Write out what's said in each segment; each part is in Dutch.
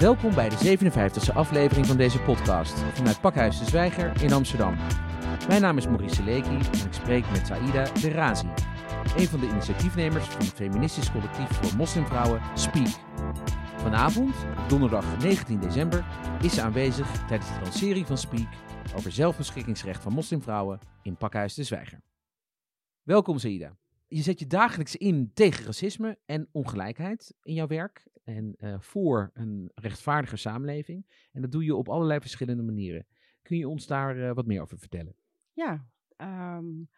Welkom bij de 57e aflevering van deze podcast vanuit Pakhuis de Zwijger in Amsterdam. Mijn naam is Maurice Leki en ik spreek met Saïda de Razi, een van de initiatiefnemers van het feministisch collectief voor moslimvrouwen Speak. Vanavond, donderdag 19 december, is ze aanwezig tijdens de lancering van Speak over zelfbeschikkingsrecht van moslimvrouwen in Pakhuis de Zwijger. Welkom Saïda. Je zet je dagelijks in tegen racisme en ongelijkheid in jouw werk en uh, voor een rechtvaardiger samenleving. En dat doe je op allerlei verschillende manieren. Kun je ons daar uh, wat meer over vertellen? Ja, um,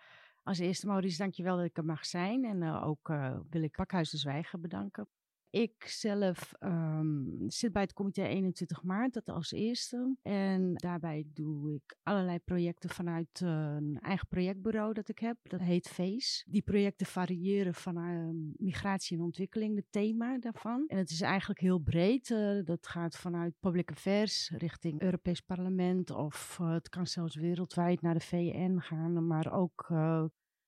als eerste Maurice, dankjewel dat ik er mag zijn. En uh, ook wil ik Pakhuis de Zwijger bedanken ik zelf um, zit bij het comité 21 maart, dat als eerste. En daarbij doe ik allerlei projecten vanuit uh, een eigen projectbureau dat ik heb. Dat heet FACE. Die projecten variëren van uh, migratie en ontwikkeling, het thema daarvan. En het is eigenlijk heel breed. Uh, dat gaat vanuit public affairs richting Europees Parlement. Of eh, het kan zelfs wereldwijd naar de VN gaan. Maar ook eh,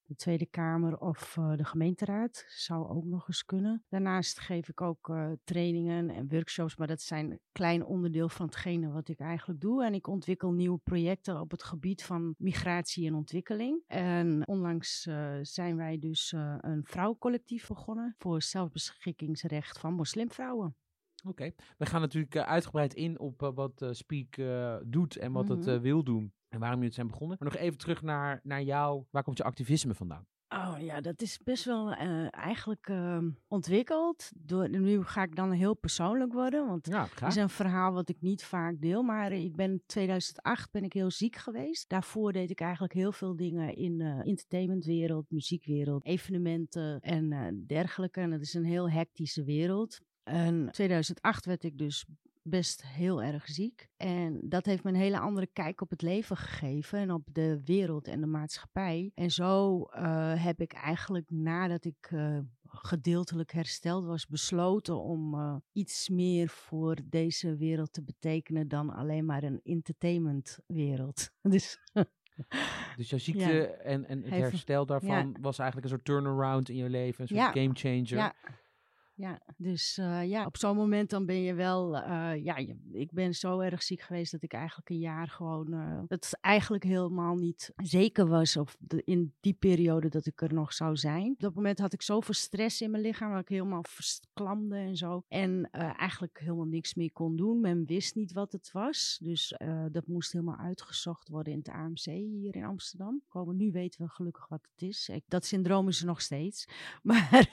de Tweede Kamer of uh, de gemeenteraad. Zou ook nog eens kunnen. Daarnaast geef ik ook uh, trainingen en workshops, maar dat zijn een klein onderdeel van hetgene wat ik eigenlijk doe. En ik ontwikkel nieuwe projecten op het gebied van migratie en ontwikkeling. En onlangs uh, zijn wij dus een vrouwencollectief begonnen voor zelfbeschikkingsrecht van moslimvrouwen. Oké, okay. we gaan natuurlijk uitgebreid in op wat Speak doet en wat mm -hmm. het wil doen. En waarom jullie zijn begonnen. Maar nog even terug naar, naar jou. Waar komt je activisme vandaan? Oh ja, dat is best wel uh, eigenlijk uh, ontwikkeld. Door, nu ga ik dan heel persoonlijk worden, want ja, het is een verhaal wat ik niet vaak deel. Maar ik ben 2008 ben ik heel ziek geweest. Daarvoor deed ik eigenlijk heel veel dingen in de uh, entertainmentwereld, muziekwereld, evenementen en uh, dergelijke. En dat is een heel hectische wereld. En 2008 werd ik dus best heel erg ziek. En dat heeft me een hele andere kijk op het leven gegeven en op de wereld en de maatschappij. En zo uh, heb ik eigenlijk nadat ik uh, gedeeltelijk hersteld was, besloten om uh, iets meer voor deze wereld te betekenen dan alleen maar een entertainmentwereld. Dus. Dus jouw ziekte ja. en, en het herstel daarvan ja. was eigenlijk een soort turnaround in je leven, een soort ja. game changer. Ja. Dus uh, ja, op zo'n moment dan ben je wel, uh, ja, ik ben zo erg ziek geweest dat ik eigenlijk een jaar gewoon, uh, het eigenlijk helemaal niet zeker was of in die periode dat ik er nog zou zijn. Op dat moment had ik zoveel stress in mijn lichaam dat ik helemaal verklamde en zo. En eigenlijk helemaal niks meer kon doen. Men wist niet wat het was, dus dat moest helemaal uitgezocht worden in het AMC hier in Amsterdam. Nu weten we gelukkig wat het is. Dat syndroom is er nog steeds, maar,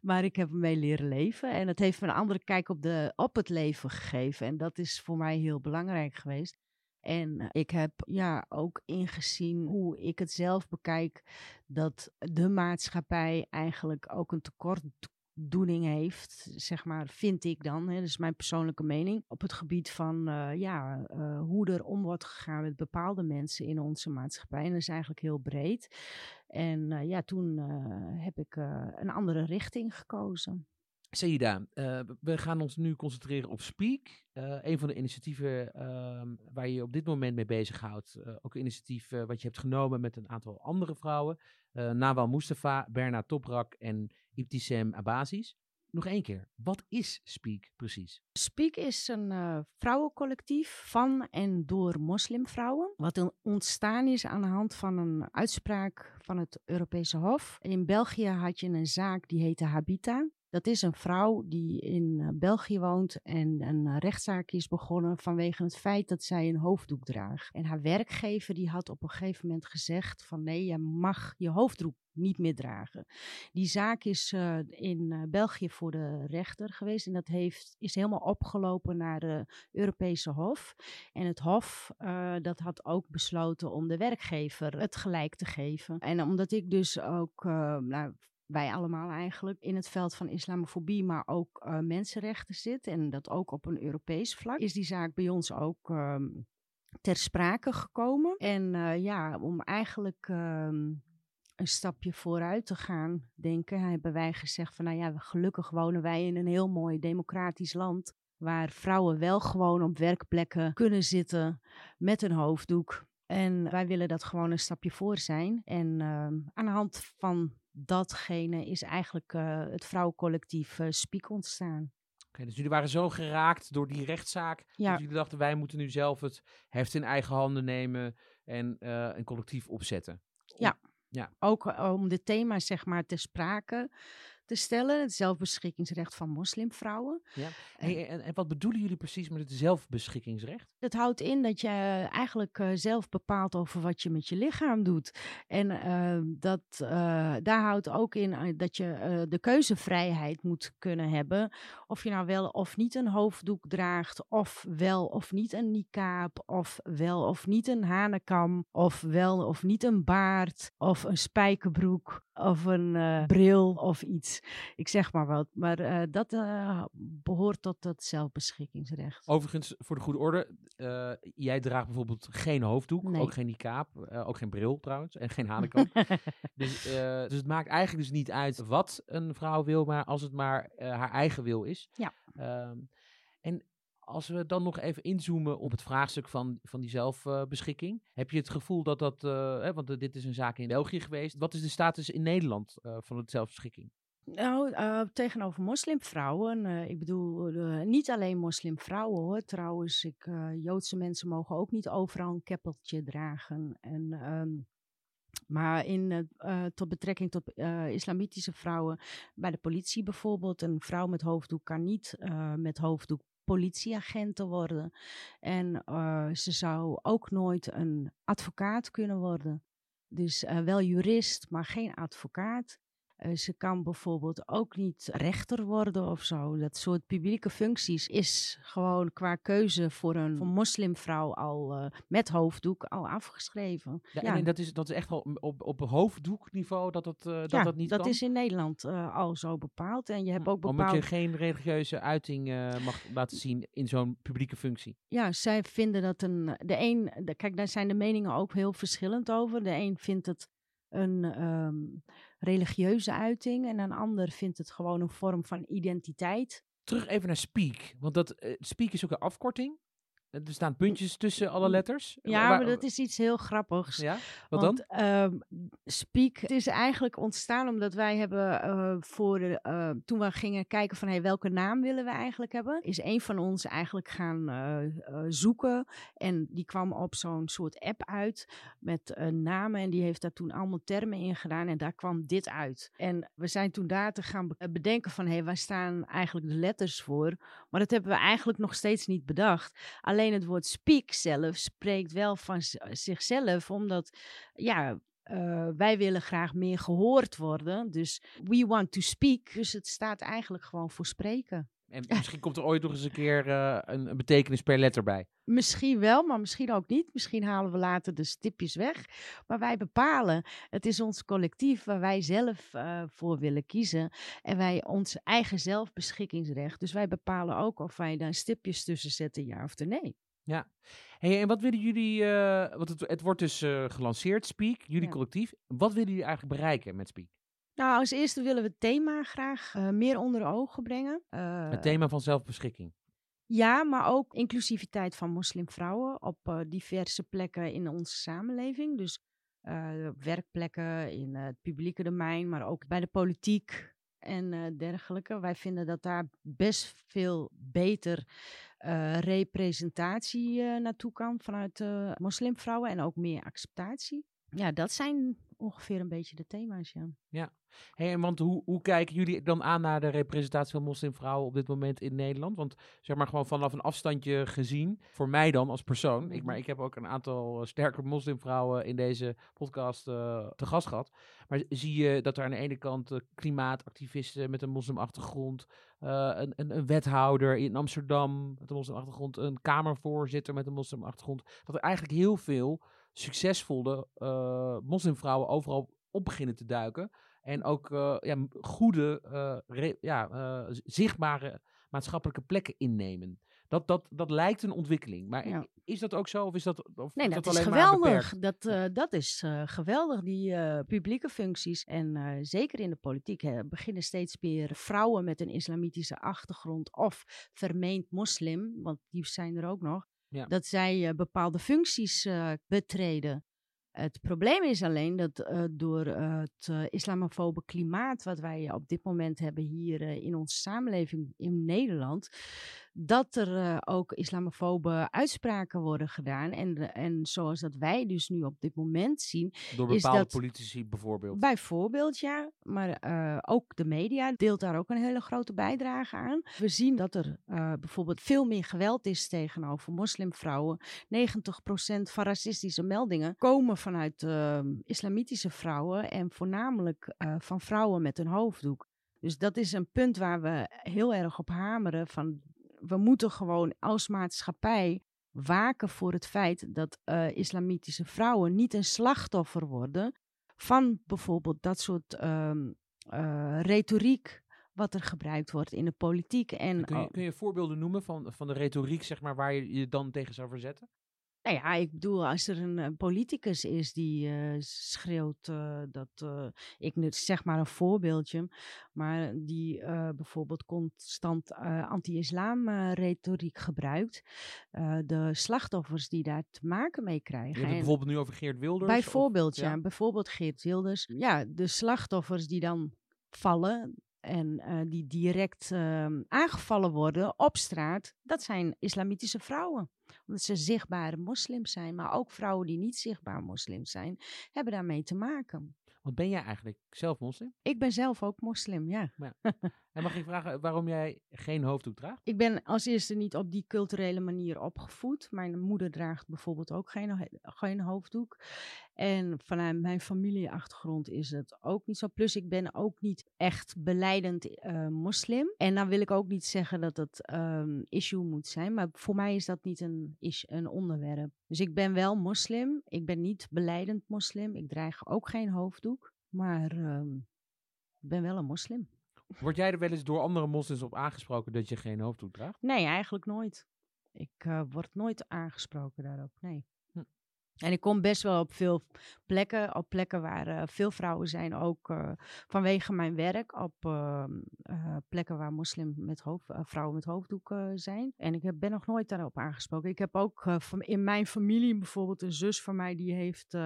maar ik heb ermee leren leven. En het heeft me een andere kijk op, de, op het leven gegeven. En dat is voor mij heel belangrijk geweest. En ik heb ja ook ingezien hoe ik het zelf bekijk, dat de maatschappij eigenlijk ook een tekortdoening heeft, zeg maar, vind ik dan. Hè, dat is mijn persoonlijke mening. Op het gebied van uh, ja, uh, hoe er om wordt gegaan met bepaalde mensen in onze maatschappij. En dat is eigenlijk heel breed. En uh, ja, toen heb ik een andere richting gekozen. Saida, uh, we gaan ons nu concentreren op Speak. Een van de initiatieven uh, waar je op dit moment mee bezighoudt. Ook een initiatief wat je hebt genomen met een aantal andere vrouwen. Nawal Mustafa, Berna Toprak en Ibtissem Abazis. Nog één keer, wat is Speak precies? Speak is een vrouwencollectief van en door moslimvrouwen. Wat ontstaan is aan de hand van een uitspraak van het Europese Hof. In België had je een zaak die heette Habita. Dat is een vrouw die in België woont en een rechtszaak is begonnen vanwege het feit dat zij een hoofddoek draagt. En haar werkgever die had op een gegeven moment gezegd van nee, je mag je hoofddoek niet meer dragen. Die zaak is uh, in België voor de rechter geweest en dat heeft, is helemaal opgelopen naar de Europese Hof. En het Hof dat had ook besloten om de werkgever het gelijk te geven. En omdat ik dus ook nou, wij allemaal eigenlijk in het veld van islamofobie, maar ook uh, mensenrechten zit. En dat ook op een Europees vlak. Is die zaak bij ons ook um, ter sprake gekomen. En uh, ja, om eigenlijk um, een stapje vooruit te gaan denken, hebben wij gezegd van nou ja, gelukkig wonen wij in een heel mooi democratisch land. Waar vrouwen wel gewoon op werkplekken kunnen zitten met een hoofddoek. En wij willen dat gewoon een stapje voor zijn. En uh, aan de hand van datgene is eigenlijk uh, het vrouwencollectief uh, Spiek ontstaan. dus jullie waren zo geraakt door die rechtszaak. Ja. Dat jullie dachten, wij moeten nu zelf het heft in eigen handen nemen en eh, een collectief opzetten. Ja. Ja. Ook eh, om dit thema zeg maar ter sprake te stellen. Het zelfbeschikkingsrecht van moslimvrouwen. Ja. Hey, en, en wat bedoelen jullie precies met het zelfbeschikkingsrecht? Het houdt in dat je eigenlijk eh, zelf bepaalt over wat je met je lichaam doet. En eh, dat, eh, daar houdt ook in eh, dat je de keuzevrijheid moet kunnen hebben. Of je nou wel of niet een hoofddoek draagt, of wel of niet een niqab, of wel of niet een hanekam, of wel of niet een baard, of een spijkerbroek, of een bril of iets. Ik zeg maar wat. Maar eh, dat eh, behoort tot het zelfbeschikkingsrecht. Overigens, voor de goede orde, eh, jij draagt bijvoorbeeld geen hoofddoek, Nee. ook geen niqab, ook geen bril trouwens, en geen hanenkam. dus, dus het maakt eigenlijk dus niet uit wat een vrouw wil, maar als het maar haar eigen wil is. Ja. Ehm, en als we dan nog even inzoomen op het vraagstuk van, van die zelfbeschikking. heb je het gevoel dat dat, hè, want dit is een zaak in België geweest. Wat is de status in Nederland van het zelfbeschikking? Nou, eh, tegenover moslimvrouwen, eh, ik bedoel eh, niet alleen moslimvrouwen hoor. Trouwens, ik, Joodse mensen mogen ook niet overal een keppeltje dragen. En, ehm, maar in, tot betrekking tot islamitische vrouwen, bij de politie bijvoorbeeld, een vrouw met hoofddoek kan niet met hoofddoek politieagenten worden. En ze zou ook nooit een advocaat kunnen worden. Dus wel jurist, maar geen advocaat. Eh, ze kan bijvoorbeeld ook niet rechter worden of zo. Dat soort publieke functies is gewoon qua keuze voor een voor moslimvrouw al eh, met hoofddoek al afgeschreven. Ja, Ja. En dat is, dat is echt wel op, op hoofddoekniveau dat dat, eh, dat, Ja, dat niet dat kan? is in Nederland eh, al zo bepaald. En je hebt ook Omdat bepaald. je geen religieuze uiting eh, mag laten zien in zo'n publieke functie. Ja, zij vinden dat een. De een. De, kijk, daar zijn de meningen ook heel verschillend over. De een vindt het een ehm, religieuze uiting. En een ander vindt het gewoon een vorm van identiteit. Terug even naar Speak. Want dat, eh, Speak is ook een afkorting. Eh, Er staan puntjes tussen alle letters. Ja, maar dat is iets heel grappigs. Ja, wat Want, dan? ehm, Speak, het is eigenlijk ontstaan omdat wij hebben eh, voor de, eh, toen we gingen kijken van hey, welke naam willen we eigenlijk hebben, is een van ons eigenlijk gaan zoeken en die kwam op zo'n soort app uit met namen en die heeft daar toen allemaal termen in gedaan en daar kwam dit uit. En we zijn toen daar te gaan be- bedenken van hey, waar staan eigenlijk de letters voor? Maar dat hebben we eigenlijk nog steeds niet bedacht. Alleen het woord speak zelf spreekt wel van zichzelf, omdat ja, eh, wij willen graag meer gehoord worden. Dus we want to speak. Dus het staat eigenlijk gewoon voor spreken. En misschien komt er ooit nog eens een keer eh, een, een betekenis per letter bij. Misschien wel, maar misschien ook niet. Misschien halen we later de stipjes weg. Maar wij bepalen. Het is ons collectief waar wij zelf eh, voor willen kiezen. En wij ons eigen zelfbeschikkingsrecht. Dus wij bepalen ook of wij daar stipjes tussen zetten, ja of nee. Hey, en wat willen jullie, eh, want het, het wordt dus gelanceerd, Speak, jullie Ja. collectief. Wat willen jullie eigenlijk bereiken met Speak? Nou, als eerste willen we het thema graag eh, meer onder ogen brengen. Eh, Het thema van zelfbeschikking. Ja, maar ook inclusiviteit van moslimvrouwen op eh, diverse plekken in onze samenleving. Dus op werkplekken, in het publieke domein, maar ook bij de politiek en dergelijke. Wij vinden dat daar best veel beter representatie naartoe kan vanuit moslimvrouwen en ook meer acceptatie. Ja, dat zijn ongeveer een beetje de thema's, ja. Hey, en want hoe, hoe kijken jullie dan aan naar de representatie van moslimvrouwen op dit moment in Nederland? Want zeg maar gewoon vanaf een afstandje gezien, voor mij dan als persoon, ik, maar Mhm. ik heb ook een aantal eh, sterke moslimvrouwen in deze podcast eh, te gast gehad. Maar zie je dat er aan de ene kant eh, klimaatactivisten met een moslimachtergrond, een, een, een wethouder in Amsterdam met een moslimachtergrond, een kamervoorzitter met een moslimachtergrond, dat er eigenlijk heel veel succesvolle eh, moslimvrouwen overal op beginnen te duiken. En ook eh, ja, goede, eh, re- ja, zichtbare maatschappelijke plekken innemen. Dat, dat, dat lijkt een ontwikkeling. Maar Ja. is dat ook zo? Of is dat, of Nee, is dat, dat is geweldig. Dat, dat is geweldig, die publieke functies. En zeker in de politiek hè, beginnen steeds meer vrouwen met een islamitische achtergrond of vermeend moslim, want die zijn er ook nog, Ja. dat zij eh, bepaalde functies eh, betreden. Het probleem is alleen dat uh, door het islamofobe klimaat wat wij op dit moment hebben hier in onze samenleving in Nederland, dat er uh, ook islamofobe uitspraken worden gedaan. En, en zoals dat wij dus nu op dit moment zien. Door bepaalde dat, politici bijvoorbeeld. Bijvoorbeeld, ja. Maar uh, ook de media deelt daar ook een hele grote bijdrage aan. We zien dat er uh, bijvoorbeeld veel meer geweld is tegenover moslimvrouwen. 90% van racistische meldingen komen vanuit islamitische vrouwen. En voornamelijk van vrouwen met een hoofddoek. Dus dat is een punt waar we heel erg op hameren. Van we moeten gewoon als maatschappij waken voor het feit dat uh, islamitische vrouwen niet een slachtoffer worden van bijvoorbeeld dat soort um, uh, retoriek wat er gebruikt wordt in de politiek. En, kun, je, kun je voorbeelden noemen van, van de retoriek zeg maar, waar je je dan tegen zou verzetten? Nou ja, ik bedoel, als er een, een politicus is die uh, schreeuwt uh, dat, uh, ik zeg maar een voorbeeldje, maar die bijvoorbeeld constant anti-islam retoriek gebruikt, de slachtoffers die daar te maken mee krijgen. Je hebt het bijvoorbeeld nu over Geert Wilders? Bijvoorbeeld, of, ja. ja. Bijvoorbeeld Geert Wilders. Ja, de slachtoffers die dan vallen, en uh, die direct uh, aangevallen worden op straat, dat zijn islamitische vrouwen. Omdat ze zichtbare moslims zijn, maar ook vrouwen die niet zichtbaar moslims zijn, hebben daarmee te maken. Want ben jij eigenlijk zelf moslim? Ik ben zelf ook moslim, ja. ja. En mag ik vragen waarom jij geen hoofddoek draagt? Ik ben als eerste niet op die culturele manier opgevoed. Mijn moeder draagt bijvoorbeeld ook geen, geen hoofddoek. En vanuit mijn familieachtergrond is het ook niet zo. Plus ik ben ook niet echt beleidend uh, moslim. En dan wil ik ook niet zeggen dat het um, issue moet zijn. Maar voor mij is dat niet een, is een onderwerp. Dus ik ben wel moslim. Ik ben niet beleidend moslim. Ik draag ook geen hoofddoek. Maar um, ik ben wel een moslim. Word jij er wel eens door andere moslims op aangesproken dat je geen hoofddoek draagt? Nee, eigenlijk nooit. Ik uh, word nooit aangesproken daarop, nee. Hm. En ik kom best wel op veel plekken, op plekken waar uh, veel vrouwen zijn, ook uh, vanwege mijn werk, op ehm, plekken waar moslim met hoofd, vrouwen met hoofddoek zijn. En ik heb, ben nog nooit daarop aangesproken. Ik heb ook in mijn familie bijvoorbeeld een zus van mij, die heeft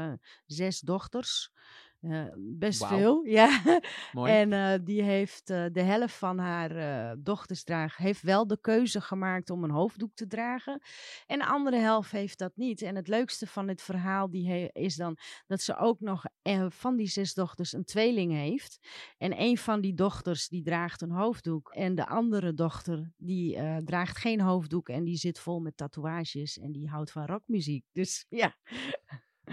zes dochters. Uh, best wow. veel, ja. Mooi. En uh, die heeft uh, de helft van haar dochters dragen, heeft wel de keuze gemaakt om een hoofddoek te dragen. En de andere helft heeft dat niet. En het leukste van dit verhaal die is dan dat ze ook nog van die zes dochters een tweeling heeft. En een van die dochters die draagt een hoofddoek. En de andere dochter die draagt geen hoofddoek en die zit vol met tatoeages en die houdt van rockmuziek. Dus ja.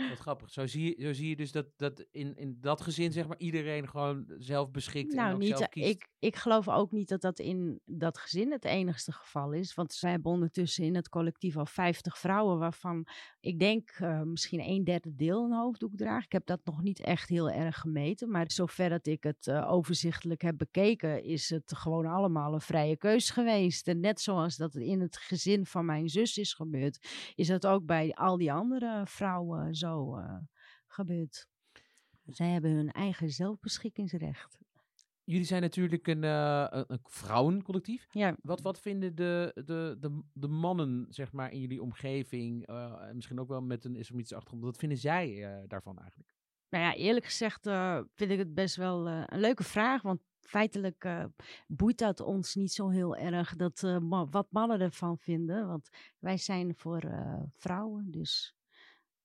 Wat grappig. Zo zie je, zo zie je dus dat, dat in, in dat gezin zeg maar iedereen gewoon zelf beschikt nou, en ook niet, zelf kiest. Ik, ik geloof ook niet dat dat in dat gezin het enigste geval is. Want wij hebben ondertussen in het collectief al 50 vrouwen waarvan ik denk uh, misschien een derde deel een hoofddoek draagt. Ik heb dat nog niet echt heel erg gemeten. Maar zover dat ik het uh, overzichtelijk heb bekeken is het gewoon allemaal een vrije keus geweest. En net zoals dat in het gezin van mijn zus is gebeurd, is dat ook bij al die andere vrouwen zo uh, gebeurd. Zij hebben hun eigen zelfbeschikkingsrecht. Jullie zijn natuurlijk een, uh, een vrouwencollectief. Ja. Wat, wat vinden de, de, de, de mannen zeg maar, in jullie omgeving, uh, misschien ook wel met een islamitische achtergrond, wat vinden zij uh, daarvan eigenlijk? Nou ja, eerlijk gezegd vind ik het best wel een leuke vraag, want feitelijk boeit dat ons niet zo heel erg dat, wat mannen ervan vinden, want wij zijn voor vrouwen, dus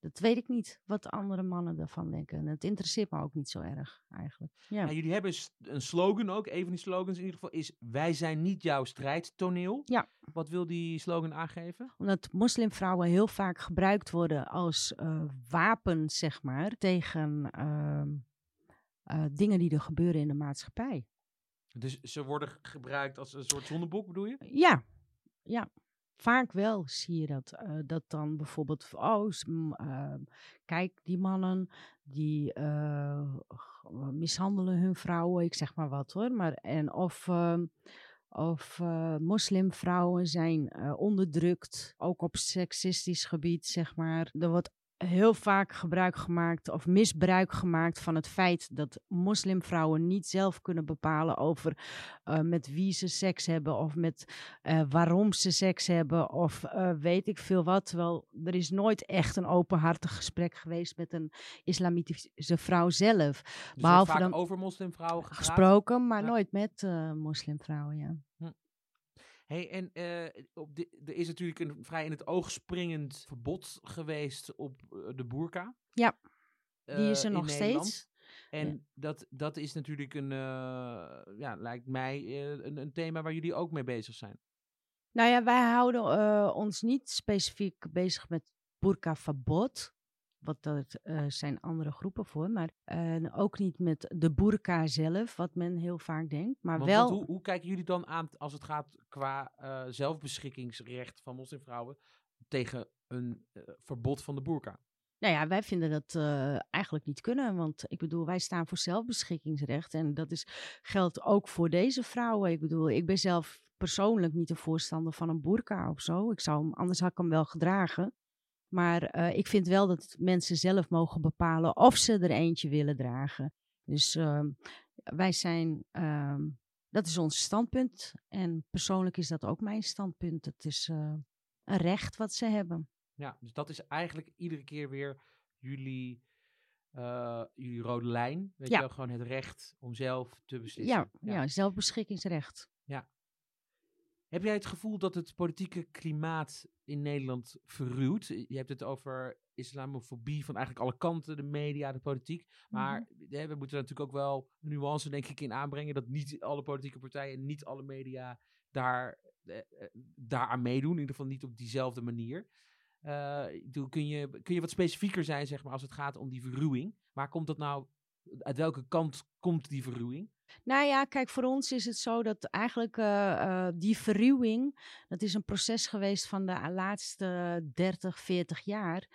dat weet ik niet, wat andere mannen ervan denken. En het interesseert me ook niet zo erg, eigenlijk. Ja. jullie hebben een slogan ook. Een van die slogans in ieder geval is... Wij zijn niet jouw strijdtoneel. Ja. Wat wil die slogan aangeven? Omdat moslimvrouwen heel vaak gebruikt worden als uh, wapen, zeg maar... tegen uh, uh, dingen die er gebeuren in de maatschappij. Dus ze worden gebruikt als een soort zondeboek, bedoel je? Ja, ja. Vaak wel zie je dat. Uh, dat dan bijvoorbeeld, oh, uh, kijk, die mannen die uh, mishandelen hun vrouwen, ik zeg maar wat hoor. Maar, en of, of moslimvrouwen zijn onderdrukt, ook op seksistisch gebied, zeg maar. Er wordt heel vaak gebruik gemaakt of misbruik gemaakt van het feit dat moslimvrouwen niet zelf kunnen bepalen over uh, met wie ze seks hebben of met uh, waarom ze seks hebben of uh, weet ik veel wat. Terwijl er is nooit echt een openhartig gesprek geweest met een islamitische vrouw zelf. Dus Behalve vaak dan over moslimvrouwen gesproken, maar ja. nooit met moslimvrouwen, ja. Hm. Hey, en uh, op de, er is natuurlijk een vrij in het oog springend verbod geweest op uh, de burka. Ja, die is er nog steeds. En ja. dat, dat is natuurlijk een, ja, lijkt mij een, een, thema waar jullie ook mee bezig zijn. Nou ja, wij houden ons niet specifiek bezig met burka-verbod. Wat dat uh, zijn andere groepen voor. Maar uh, ook niet met de burka zelf, wat men heel vaak denkt. Maar Want, wel. hoe, hoe, kijken jullie dan aan als het gaat qua uh, zelfbeschikkingsrecht van moslimvrouwen tegen een verbod van de burka? Nou ja, wij vinden dat eigenlijk niet kunnen. Want ik bedoel, wij staan voor zelfbeschikkingsrecht. En dat is, geldt ook voor deze vrouwen. Ik bedoel, ik ben zelf persoonlijk niet een voorstander van een burka of zo. Ik zou hem, anders had ik hem wel gedragen. Maar uh, ik vind wel dat mensen zelf mogen bepalen of ze er eentje willen dragen. Dus uh, wij zijn, uh, dat is ons standpunt. En persoonlijk is dat ook mijn standpunt. Het is uh, een recht wat ze hebben. Ja, dus dat is eigenlijk iedere keer weer jullie, uh, jullie rode lijn. Weet ja. je wel, gewoon het recht om zelf te beslissen. Ja, ja. ja zelfbeschikkingsrecht. Ja. Heb jij het gevoel dat het politieke klimaat in Nederland verruwt? Je hebt het over islamofobie van eigenlijk alle kanten, de media, de politiek. Maar mm -hmm. we moeten er natuurlijk ook wel een nuance, denk ik, in aanbrengen. Dat niet alle politieke partijen en niet alle media daar, eh, daar aan meedoen. In ieder geval niet op diezelfde manier. Uh, kun, je, kun je wat specifieker zijn, zeg maar, als het gaat om die verruwing? Waar komt dat nou, uit welke kant komt die verruwing? Nou ja, kijk, voor ons is het zo dat eigenlijk uh, uh, die verruwing, dat is een proces geweest van de laatste 30, 40 jaar.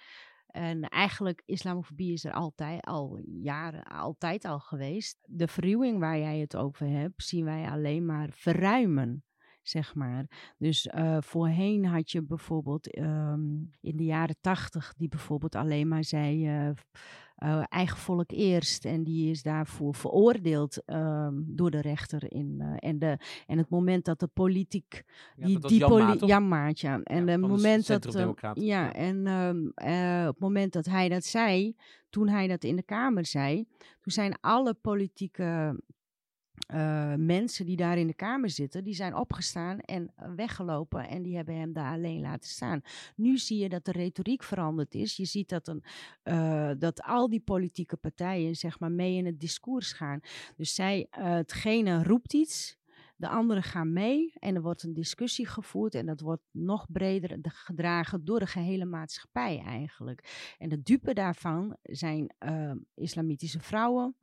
En eigenlijk, islamofobie is er altijd, al jaren, altijd al geweest. De verruwing waar jij het over hebt, zien wij alleen maar verruimen zeg maar. Dus uh, voorheen had je bijvoorbeeld um, in de jaren tachtig die bijvoorbeeld alleen maar zei uh, eigen volk eerst en die is daarvoor veroordeeld um, door de rechter in en de en het moment dat de politiek ja, die, die Jan Maat, Jan Maat, ja. En ja, het moment dat ja, ja en um, op het moment dat hij dat zei, toen hij dat in de kamer zei, toen zijn alle politieke uh, mensen die daar in de kamer zitten, die zijn opgestaan en weggelopen en die hebben hem daar alleen laten staan. Nu zie je dat de retoriek veranderd is. Je ziet dat, een, uh, dat al die politieke partijen zeg maar mee in het discours gaan. Dus zij, hetgene roept iets, de anderen gaan mee en er wordt een discussie gevoerd en dat wordt nog breder gedragen door de gehele maatschappij eigenlijk. En de dupe daarvan zijn islamitische vrouwen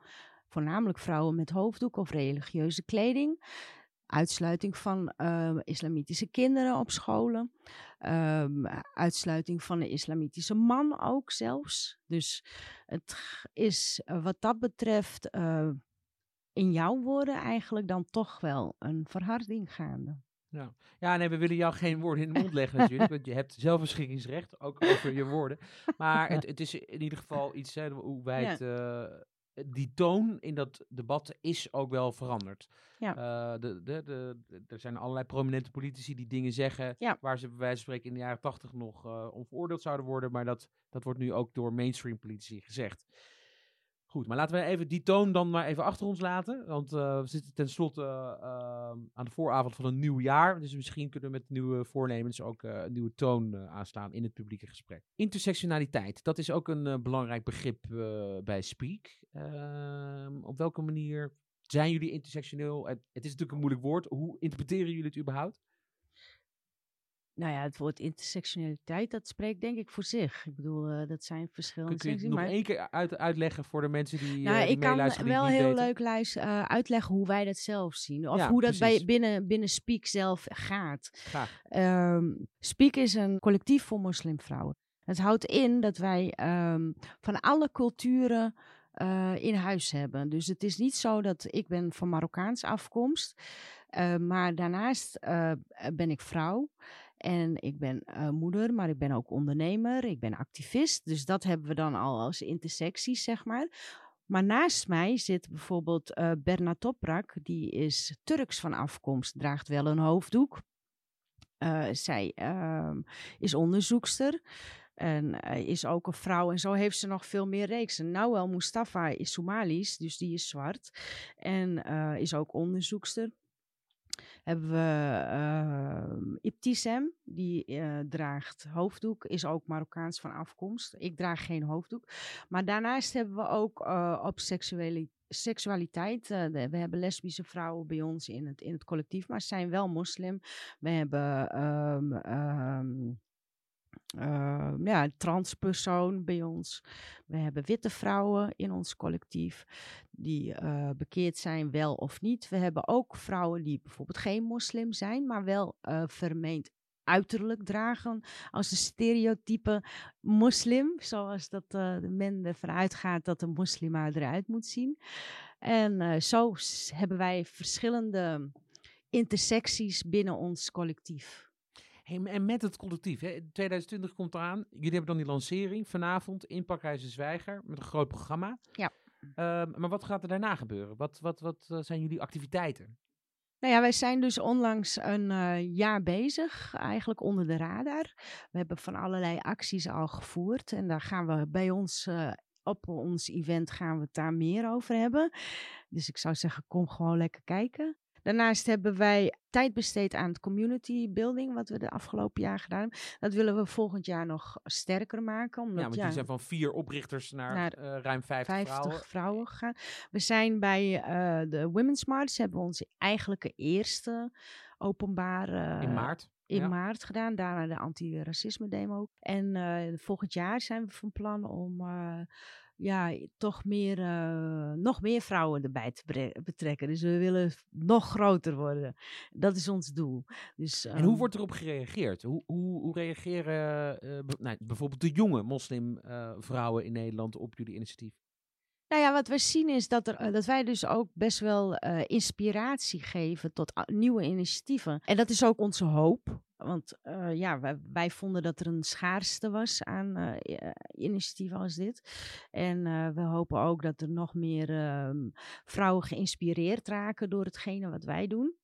voornamelijk vrouwen met hoofddoek of religieuze kleding. Uitsluiting van uh, islamitische kinderen op scholen. Um, uitsluiting van een islamitische man ook zelfs. Dus het is wat dat betreft, uh, in jouw woorden eigenlijk dan toch wel een verharding gaande. Ja. ja, nee, we willen jou geen woorden in de mond leggen natuurlijk. want je hebt zelfbeschikkingsrecht, ook over je woorden. Maar het, het is in ieder geval iets, hè, hoe wij ja. het... Uh, die toon in dat debat is ook wel veranderd. Ja. Uh, de, de, de, er zijn allerlei prominente politici die dingen zeggen ja. waar ze bij wijze van spreken in de jaren tachtig nog uh, om veroordeeld zouden worden, maar dat, dat wordt nu ook door mainstream politici gezegd. Goed, maar laten we even die toon dan maar even achter ons laten. Want uh, we zitten tenslotte uh, aan de vooravond van een nieuw jaar. Dus misschien kunnen we met nieuwe voornemens ook uh, een nieuwe toon aanslaan in het publieke gesprek. Intersectionaliteit, dat is ook een belangrijk begrip bij Speak. Ehm, op welke manier zijn jullie intersectioneel? Het is natuurlijk een moeilijk woord. Hoe interpreteren jullie het überhaupt? Nou ja, het woord intersectionaliteit, dat spreekt denk ik voor zich. Ik bedoel, uh, dat zijn verschillende Kun je secties. nog maar... één keer uit, uitleggen voor de mensen die, nou, uh, die ik kan wel heel weten? leuk luister, uh, uitleggen hoe wij dat zelf zien. Of Ja, hoe dat bij, binnen, binnen Speak zelf gaat. Graag. Um, Speak is een collectief voor moslimvrouwen. Het houdt in dat wij um, van alle culturen uh, in huis hebben. Dus het is niet zo dat ik ben van Marokkaans afkomst. Uh, maar daarnaast uh, ben ik vrouw. En ik ben uh, moeder, maar ik ben ook ondernemer. Ik ben activist. Dus dat hebben we dan al als intersecties, zeg maar. Maar naast mij zit bijvoorbeeld uh, Berna Toprak. Die is Turks van afkomst, draagt wel een hoofddoek. Uh, zij uh, is onderzoekster. En is ook een vrouw. En zo heeft ze nog veel meer reeksen. Nawel Mustafa is Somalisch, dus die is zwart. En is ook onderzoekster hebben we uh, Ibtisem, die uh, draagt hoofddoek, is ook Marokkaans van afkomst. Ik draag geen hoofddoek. Maar daarnaast hebben we ook uh, op seksuele, seksualiteit. we hebben lesbische vrouwen bij ons in het, in het collectief, maar ze zijn wel moslim. We hebben um, um, uh, ja, transpersoon bij ons. We hebben witte vrouwen in ons collectief die uh, bekeerd zijn, wel of niet. We hebben ook vrouwen die bijvoorbeeld geen moslim zijn, maar wel uh, vermeend uiterlijk dragen als de stereotype moslim, zoals dat uh, men ervan uitgaat dat een moslima eruit moet zien. En zo hebben wij verschillende intersecties binnen ons collectief. Hey, en met het collectief, hè, 2020 komt eraan. Jullie hebben dan die lancering vanavond in Pakhuizen Zwijger met een groot programma. Ja. Uh, maar wat gaat er daarna gebeuren? Wat, wat, wat uh, zijn jullie activiteiten? Nou ja, wij zijn dus onlangs een uh, jaar bezig, eigenlijk onder de radar. We hebben van allerlei acties al gevoerd en daar gaan we bij ons uh, op ons event gaan we het daar meer over hebben. Dus ik zou zeggen, kom gewoon lekker kijken. Daarnaast hebben wij tijd besteed aan het community building, wat we de afgelopen jaar gedaan hebben. Dat willen we volgend jaar nog sterker maken. Omdat, ja, want jullie zijn van vier oprichters naar, naar uh, ruim 50, 50 vrouwen. vrouwen gegaan. We zijn bij uh, de Women's March, hebben we onze eigenlijke eerste openbare... In maart? in ja. maart gedaan. Daarna de anti-racisme demo. En uh, volgend jaar zijn we van plan om uh, ja, toch meer, uh, nog meer vrouwen erbij te betrekken. Dus we willen nog groter worden. Dat is ons doel. Dus, en hoe um, wordt erop gereageerd? Hoe, hoe, hoe reageren nou, bijvoorbeeld de jonge moslimvrouwen in Nederland op jullie initiatief? Nou ja, wat we zien is dat, er, dat wij dus ook best wel inspiratie geven tot nieuwe initiatieven. En dat is ook onze hoop. Want uh, ja, wij, vonden dat er een schaarste was aan uh, initiatieven als dit. En we hopen ook dat er nog meer ehm, vrouwen geïnspireerd raken door hetgene wat wij doen.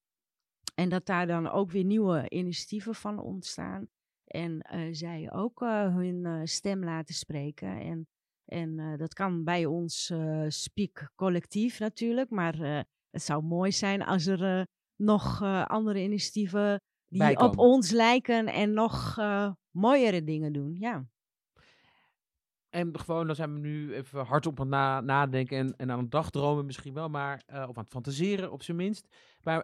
En dat daar dan ook weer nieuwe initiatieven van ontstaan. En zij ook hun stem laten spreken. En en dat kan bij ons Speak collectief natuurlijk. Maar het zou mooi zijn als er nog andere initiatieven die op ons lijken en nog mooiere dingen doen. Ja. En gewoon, dan zijn we nu even hard op aan het nadenken en, en aan het dagdromen misschien wel, maar, of aan het fantaseren op zijn minst. Maar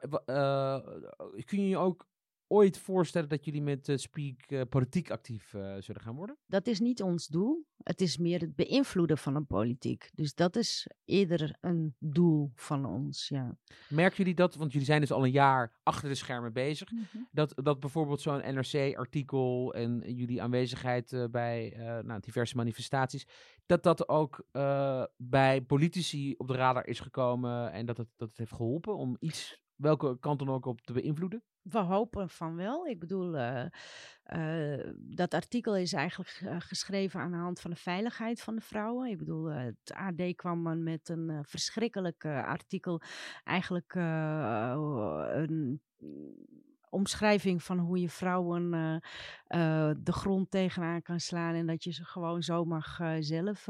kun je je ook ooit voorstellen dat jullie met uh, Speak uh, politiek actief uh, zullen gaan worden? Dat is niet ons doel. Het is meer het beïnvloeden van een politiek. Dus dat is eerder een doel van ons, ja. Merken jullie dat, want jullie zijn dus al een jaar achter de schermen bezig, mm -hmm. dat, dat bijvoorbeeld zo'n NRC-artikel en jullie aanwezigheid bij nou, diverse manifestaties, dat dat ook bij politici op de radar is gekomen en dat het, dat het heeft geholpen om iets welke kant dan ook op te beïnvloeden? We hopen van wel. Ik bedoel, uh, uh, dat artikel is eigenlijk geschreven aan de hand van de veiligheid van de vrouwen. Ik bedoel, het AD kwam met een verschrikkelijk artikel. Eigenlijk een omschrijving van hoe je vrouwen uh, uh, de grond tegenaan kan slaan. En dat je ze gewoon zo mag uh, zelf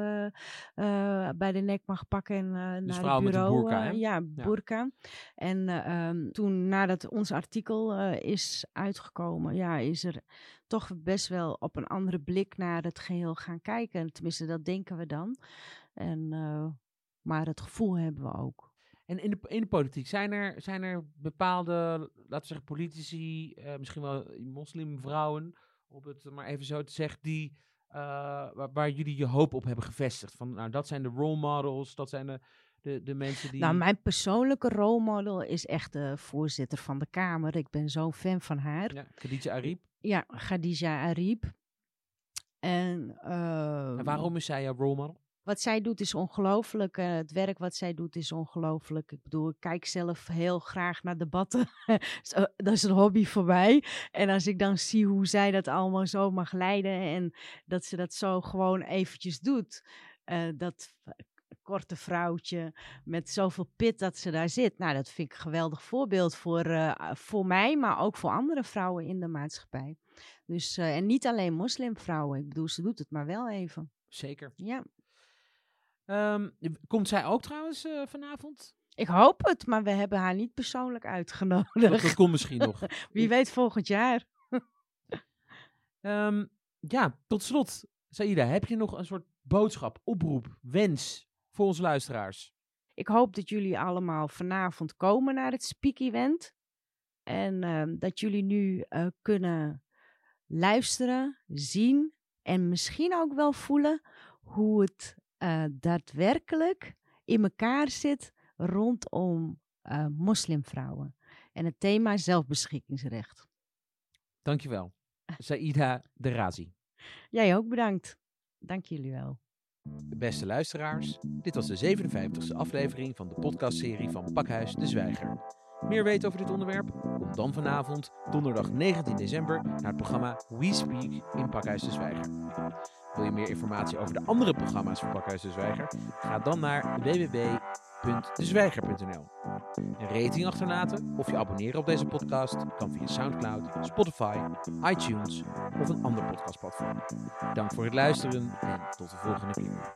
bij de nek mag pakken en dus naar het bureau. Burka, ja, burka. En um, toen nadat ons artikel is uitgekomen, ja, is er toch best wel op een andere blik naar het geheel gaan kijken. Tenminste, dat denken we dan. En, maar het gevoel hebben we ook. En in de, in de politiek, zijn er, zijn er bepaalde, laten we zeggen, politici, uh, misschien wel moslimvrouwen, op het maar even zo te zeggen, die, uh, waar, waar, jullie je hoop op hebben gevestigd? Van, nou, dat zijn de role models, dat zijn de, de, de mensen die... Nou, mijn persoonlijke role model is echt de voorzitter van de Kamer. Ik ben zo'n fan van haar. Ja, Khadija Ariep. Ja, Khadija Ariep. En, uh, en waarom is zij jouw role model? Wat zij doet is ongelooflijk. Uh, het werk wat zij doet is ongelooflijk. Ik bedoel, ik kijk zelf heel graag naar debatten. dat is een hobby voor mij. En als ik dan zie hoe zij dat allemaal zo mag leiden en dat ze dat zo gewoon eventjes doet. Uh, dat korte vrouwtje met zoveel pit dat ze daar zit. Nou, dat vind ik een geweldig voorbeeld voor, uh, voor mij, maar ook voor andere vrouwen in de maatschappij. Dus, en niet alleen moslimvrouwen. Ik bedoel, ze doet het maar wel even. Zeker. Ja. Um, komt zij ook trouwens uh, vanavond? Ik hoop het, maar we hebben haar niet persoonlijk uitgenodigd. Dat, dat komt misschien nog. Wie weet volgend jaar. um, ja, tot slot, Saida, heb je nog een soort boodschap, oproep, wens voor onze luisteraars? Ik hoop dat jullie allemaal vanavond komen naar het Speak Event. En uh, dat jullie nu uh, kunnen luisteren, zien en misschien ook wel voelen hoe het uh, daadwerkelijk in elkaar zit rondom uh, moslimvrouwen. En het thema zelfbeschikkingsrecht. Dankjewel. Saida de Razi. Jij ook bedankt. Dank jullie wel. Beste luisteraars, dit was de 57e aflevering van de podcastserie van Pakhuis de Zwijger. Meer weten over dit onderwerp? Kom dan vanavond, donderdag 19 december, naar het programma We Speak in Pakhuis de Zwijger. Wil je meer informatie over de andere programma's van Pakhuis de Zwijger? Ga dan naar www.dezwijger.nl. Een rating achterlaten of je abonneren op deze podcast kan via Soundcloud, Spotify, iTunes of een ander podcastplatform. Dank voor het luisteren en tot de volgende keer.